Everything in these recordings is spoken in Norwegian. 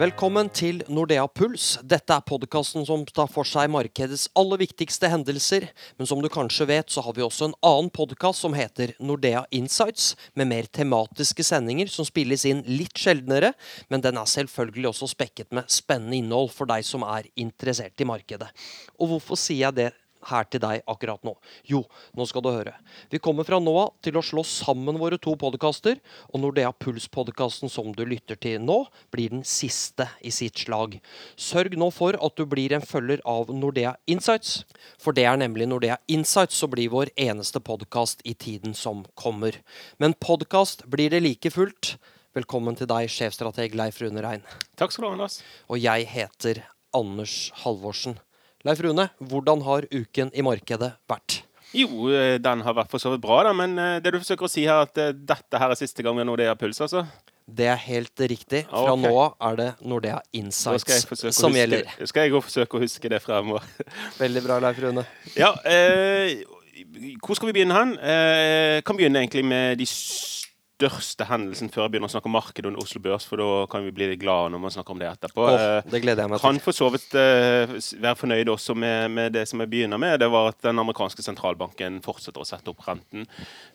Velkommen til Nordea Puls. Dette er podkasten som tar for seg markedets aller viktigste hendelser. Men som du kanskje vet, så har vi også en annen podkast som heter Nordea Insights, med mer tematiske sendinger som spilles inn litt sjeldnere. Men den er selvfølgelig også spekket med spennende innhold for deg som er interessert i markedet. Og hvorfor sier jeg det her til deg akkurat nå? Jo, nå skal du høre. Vi kommer fra nå av til å slå sammen våre to podkaster, og Nordea Puls-podkasten som du lytter til nå, blir den siste i sitt slag. Sørg nå for at du blir en følger av Nordea Insights, for det er nemlig Nordea Insights som blir vår eneste podkast i tiden som kommer. Men podkast blir det like fullt. Velkommen til deg, sjefstrateg Leif Rune Rein. Takk skal du ha, Anders. Og jeg heter Anders Halvorsen. Leif Rune, hvordan har uken i markedet vært? Jo, eh, den har vært for så vidt bra, da, men eh, det du forsøker å si her, at eh, dette her er siste gang vi har Nordea Puls, altså? Det er helt riktig. Fra okay. nå av er det Nordea Insights som gjelder. Skal jeg forsøke å huske det fremover. Veldig bra, Leif Rune. Ja, eh, hvor skal vi begynne hen? Eh, kan begynne egentlig med de største hendelsen før jeg begynner å snakke om markedet og Oslo Børs, for da kan vi bli litt glade når man snakker om det etterpå. Oh, det gleder jeg meg kan for så vidt uh, være fornøyd også med, med det som jeg begynner med. Det var at den amerikanske sentralbanken fortsetter å sette opp renten.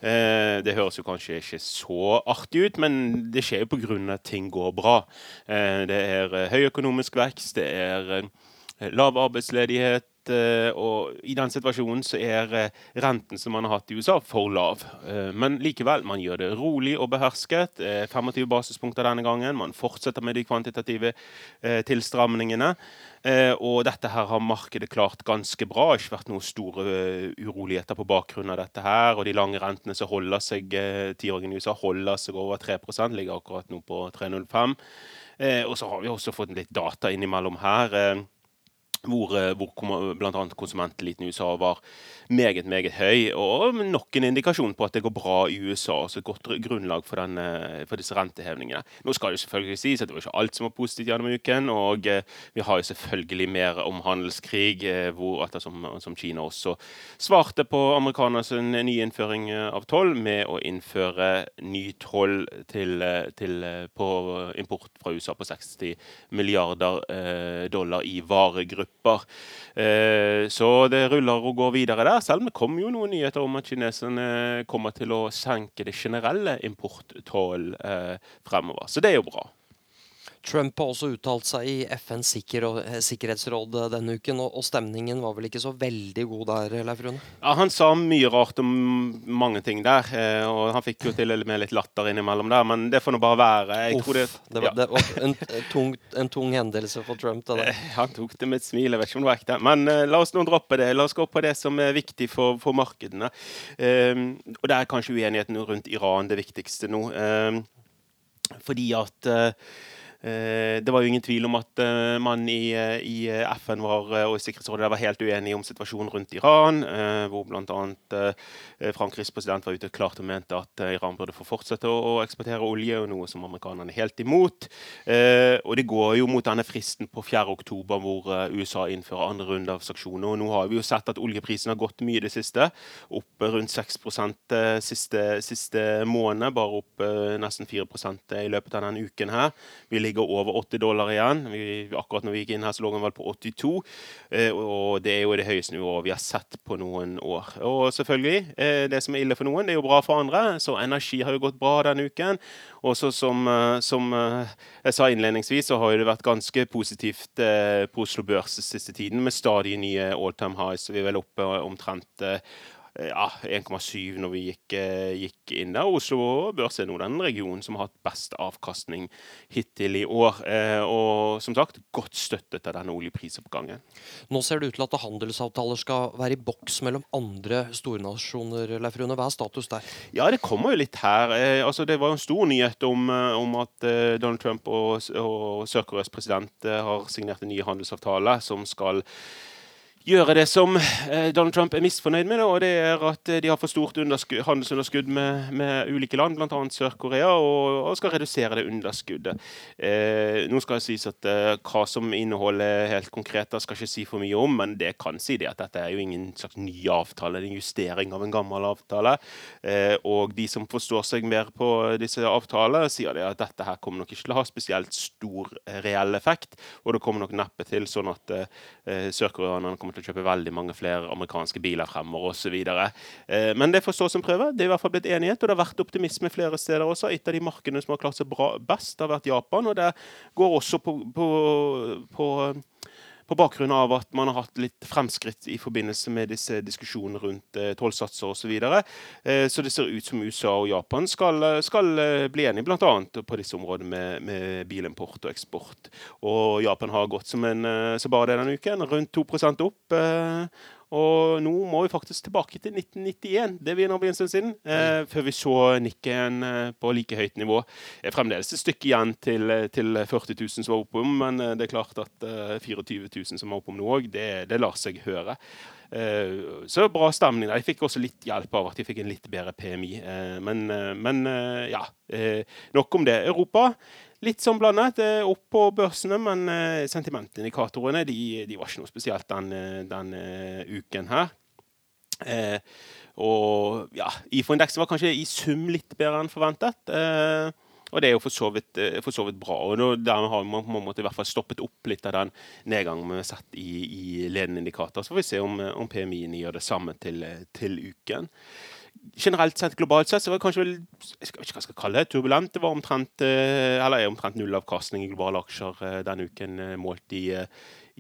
Uh, det høres jo kanskje ikke så artig ut, men det skjer jo pga. at ting går bra. Uh, det er høy økonomisk vekst, det er lav arbeidsledighet. Eh, Og i den situasjonen så er eh, renten som man har hatt i USA, for lav. Eh, Men likevel, man gjør det rolig og behersket. Eh, 25 basispunkter denne gangen. Man fortsetter med de kvantitative tilstramningene. Og dette her har markedet klart ganske bra. Det har ikke vært noen store uroligheter på bakgrunn av dette her. Og de lange rentene som holder seg, tiåringen i USA holder seg over 3% ligger akkurat nå på 3,05. Eh, og så har vi også fått litt data innimellom her. Hvor, eh, hvor bl.a. konsumenteliten i USA var meget, meget høy. Og nok en indikasjon på at det går bra i USA. altså et godt grunnlag for, den, eh, for disse rentehevningene. Nå skal det jo selvfølgelig sies at det var ikke alt som var positivt gjennom uken. Og eh, vi har jo selvfølgelig mer om handelskrig, hvor, ettersom som Kina også svarte på amerikanernes nye innføring eh, av toll med å innføre ny toll til, til, på import fra USA på 60 milliarder dollar i varegrupper. Eh, så det ruller og går videre der, selv om det kom jo noen nyheter om at kineserne kommer til å senke det generelle importtollen eh, fremover. Så det er jo bra. Trump har også uttalt seg i FNs sikker eh, sikkerhetsråd eh, denne uken, og, og stemningen var vel ikke så veldig god der, Leif Rune? Ja, Han sa mye rart om mange ting der, eh, og han fikk jo til med litt latter innimellom der, men det får nå bare være. Tror det, det var, ja. det var en, tung, en tung hendelse for Trump, det der. Eh, Han tok det med et smil, jeg vet ikke om det var ekte. Men eh, la oss nå droppe det. La oss gå på det som er viktig for, for markedene. Eh, og der er kanskje uenigheten rundt Iran det viktigste nå. Eh, fordi at eh, eh, det var jo ingen tvil om at eh, man i, eh, i eh, FN var, eh, og i Sikkerhetsrådet var helt uenige om situasjonen rundt Iran, eh, hvor bl.a. Eh, Frankrikes president var ute klart og mente at eh, Iran burde få fortsette å, eksportere olje, og noe som amerikanerne er helt imot. Eh, og det går jo mot denne fristen på 4. oktober hvor eh, USA innfører andre runde av sanksjoner. Og nå har vi jo sett at oljeprisen har gått mye i det siste. Opp rundt 6 eh, siste, siste måned, bare opp eh, nesten 4% i løpet av denne uken her. Vi ligger over 80 dollar igjen. Vi, akkurat når vi gikk inn her, så lå den vel på 82. Eh, og det er jo det høyeste nivået vi har sett på noen år. Og selvfølgelig, eh, det som er ille for noen, det er jo bra for andre. Så energi har jo gått bra denne uken. Og så som, eh, som jeg sa innledningsvis, så har det vært ganske positivt på Oslo Børs siste tiden, med stadig nye all time highs. Så vi er vel oppe omtrent ja, 1,7 når vi gikk, eh, gikk inn der. Oslo Børs er nå den regionen som har hatt best avkastning hittil i år. Eh, og som sagt, godt støttet av denne oljeprisoppgangen. Nå ser det ut til at handelsavtaler skal være i boks mellom andre stornasjoner, Leif Rune. Hva er status der? Ja, det kommer jo litt her. Eh, altså, det var en stor nyhet om, eh, om at eh, Donald Trump og, og Sør-Koreas president eh, har signert en ny handelsavtale som skal gjøre det som eh, Donald Trump er misfornøyd med. og det er At eh, de har for stort handelsunderskudd med, med, ulike land, bl.a. Sør-Korea, og, og, skal redusere det underskuddet. Eh, nå skal det sies at eh, Hva som inneholder helt konkret, da skal ikke si for mye om, men det kan si det at dette er jo ingen slags ny avtale. Det en justering av en gammel avtale. Eh, og de som forstår seg mer på disse avtalene, sier det at dette her kommer nok ikke til å ha spesielt stor eh, reell effekt. Og det kommer nok neppe til sånn at sørkoreanerne kommer til å kjøpe veldig mange flere amerikanske biler fremover osv. Eh, men det får stå som prøve. Det er i hvert fall blitt enighet, og det har vært optimisme flere steder også. Et av de markedene som har klart seg bra, best, har vært Japan. Og det går også på, på, på på bakgrunn av at man har hatt litt fremskritt i forbindelse med disse diskusjonene rundt eh, tollsatser osv. Så, videre. eh, så det ser ut som USA og Japan skal, skal eh, bli enige bl.a. på disse områdene med, med, bilimport og eksport. Og Japan har gått som en, eh, så bare det denne uken, rundt 2 opp. Eh, og nå må vi faktisk tilbake til 1991. Det begynner å bli en stund siden. Eh, før vi så Nikken eh, på like høyt nivå. Det er fremdeles et stykke igjen til, eh, til 40 000 som var oppom, men eh, det er klart at eh, 24 000 som var oppom nå òg, det, det, lar seg høre. Eh, så bra stemning. Jeg fikk også litt hjelp av at jeg fikk en litt bedre PMI. men, men ja, nok om det. Europa litt sånn blandet. Opp på børsene, men uh, sentimentindikatorene de, de, var ikke noe spesielt den, eh, den uh, uken her. Eh, og ja, IFO-indeksen var kanskje i sum litt bedre enn forventet. Eh, og det er jo for så vidt, for så vidt bra. og Dermed har man på en måte i hvert fall stoppet opp litt av den nedgangen vi har sett i, i ledende indikator. Så får vi se om, om PMI-en gjør det samme til, til uken generelt sett, globalt sett, så var det kanskje vel, jeg vet ikke hva jeg skal kalle det, turbulent. Det var omtrent, eh, eller er omtrent nullavkastning i globale aksjer eh, denne uken, eh, målt i,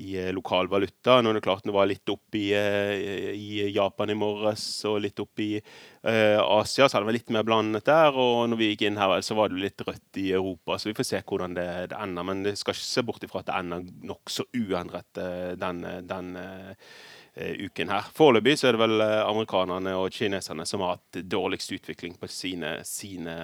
i lokal valuta. Nå er det klart det var litt opp i, i Japan i morges og litt opp i uh, Asia, så hadde det vært litt mer blandet der. Og når vi gikk inn her, så var det litt rødt i Europa, så vi får se hvordan det, det ender. Men det skal ikke se bort ifra at det ender nokså uendret, den, den uken her. Foreløpig så er det vel eh, amerikanerne og kineserne som har hatt dårligst utvikling på sine, sine,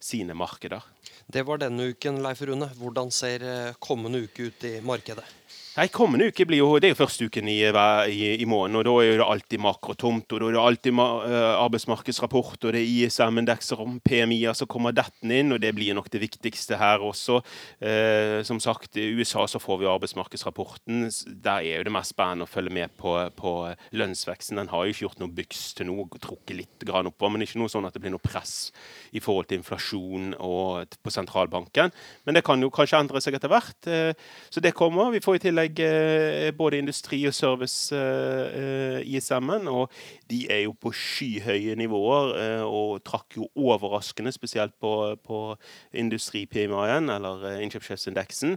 sine markeder. Det var denne uken, Leif Rune. Hvordan ser eh, kommende uke ut i markedet? Nei, Kommende uke blir jo, det er jo første uken i, i, i måneden, og da er det alltid makrotomt. og Da er det alltid uh, arbeidsmarkedsrapport, og det er ISM-indekser om PMI-er som kommer dettende inn, og det blir nok det viktigste her også. Eh, som sagt, i USA så får vi arbeidsmarkedsrapporten. Der er jo det mest spennende å følge med på, på lønnsveksten. Den har jo ikke gjort noe byks til nå, trukket litt grann oppover, men ikke noe sånn at det blir noe press i forhold til inflasjon og på sentralbanken. Men det kan jo kanskje endre seg etter hvert. Eh, så det kommer. Vi får i tillegg tillegg eh, både industri og service eh, i sammen. Og de er jo på skyhøye nivåer eh, og trakk jo overraskende, spesielt på, på industri-PMI-en, eller innkjøpssjefsindeksen.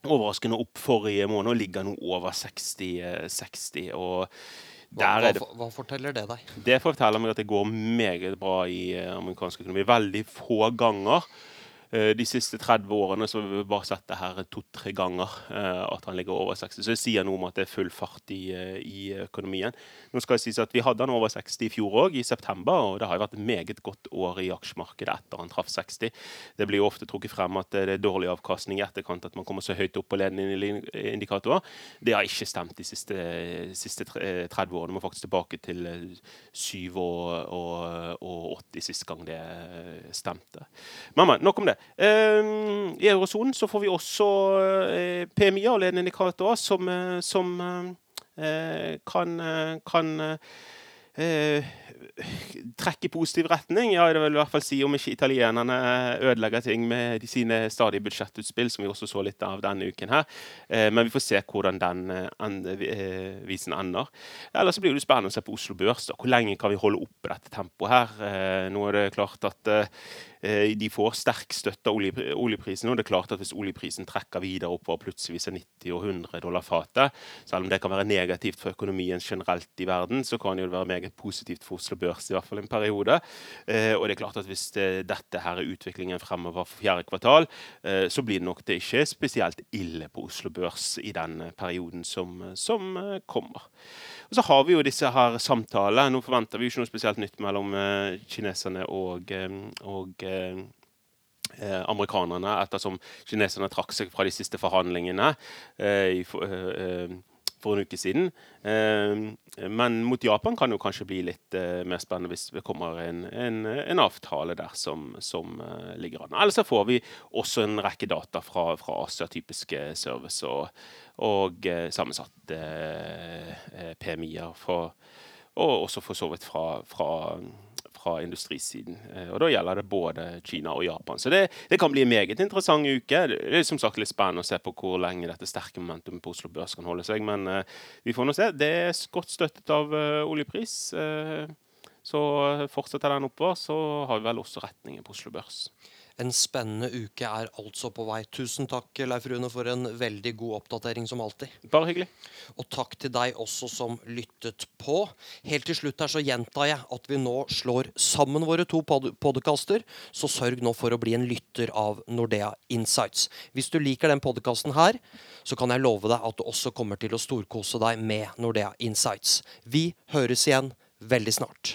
Overraskende opp forrige måned og ligger nå over 60. 60 og hva, hva, hva, forteller det deg? Det forteller meg at det går meget bra i amerikansk økonomi. Veldig få ganger Eh, de siste 30 årene så har vi bare sett det her to-tre ganger. Eh, at han ligger over 60. Så det sier noe om at det er full fart i, eh, i økonomien. Nå skal det sies at Vi hadde han over 60 i fjor òg, i september. Og det har jo vært et meget godt år i aksjemarkedet etter han traff 60. Det blir jo ofte trukket frem at det er dårlig avkastning i etterkant at man kommer så høyt opp på ledende indikatorer. Det har ikke stemt de siste, siste 30 årene. Må faktisk tilbake til 7 og, og, og 80 sist gang det stemte. Men, men nok om det. Ehm, I eurosonen så får vi også eh, PMI-er, og ledende indikatorer, som, eh, som eh, kan, kan trekke i positiv retning. Ja, det vil i hvert fall si om ikke italienerne ødelegger ting med de sine stadige budsjettutspill, som vi også så litt av denne uken her. Men vi får se hvordan den visen ender. Ellers blir det spennende å se på Oslo Børs. Hvor lenge kan vi holde oppe dette tempoet her? Nå er det klart at Eh, de får sterk støtte av oljeprisen. og det er klart at Hvis oljeprisen trekker videre oppover plutselig er 90 og 100 dollar fatet, selv om det kan være negativt for økonomien generelt i verden, så kan det være meget positivt for Oslo Børs i hvert fall en periode. Eh, og det er klart at Hvis dette her er utviklingen fremover for fjerde kvartal, eh, så blir det nok det ikke spesielt ille på Oslo Børs i den perioden som, som kommer. Og Så har vi jo disse her samtalene. Nå forventer vi jo ikke noe spesielt nytt mellom kineserne og, og Eh, eh, amerikanerne, ettersom kineserne trakk seg fra de siste forhandlingene. Eh, i, for en uke siden. Men mot Japan kan det jo kanskje bli litt mer spennende hvis det kommer en, en, en avtale der som, som ligger an. Ellers så får vi også en rekke data fra, fra Asia, typiske service og, og sammensatte PMI-er. Og også for så vidt fra, fra fra industrisiden. Eh, og Da gjelder det både Kina og Japan. Så det, det, kan bli en meget interessant uke. Det er som sagt litt spennende å se på hvor lenge dette sterke momentumet på Oslo Børs kan holde seg. Men uh, vi får nå se. Det er godt støttet av uh, oljepris. Uh, så fortsetter den oppover, så har vi vel også retningen på Oslo Børs. En spennende uke er altså på vei. Tusen takk Leif Rune, for en veldig god oppdatering som alltid. Bare hyggelig. Og takk til deg også som lyttet på. Helt til slutt her så gjentar jeg at vi nå slår sammen våre to pod podkaster, så sørg nå for å bli en lytter av Nordea Insights. Hvis du liker den podkasten her, så kan jeg love deg at du også kommer til å storkose deg med Nordea Insights. Vi høres igjen veldig snart.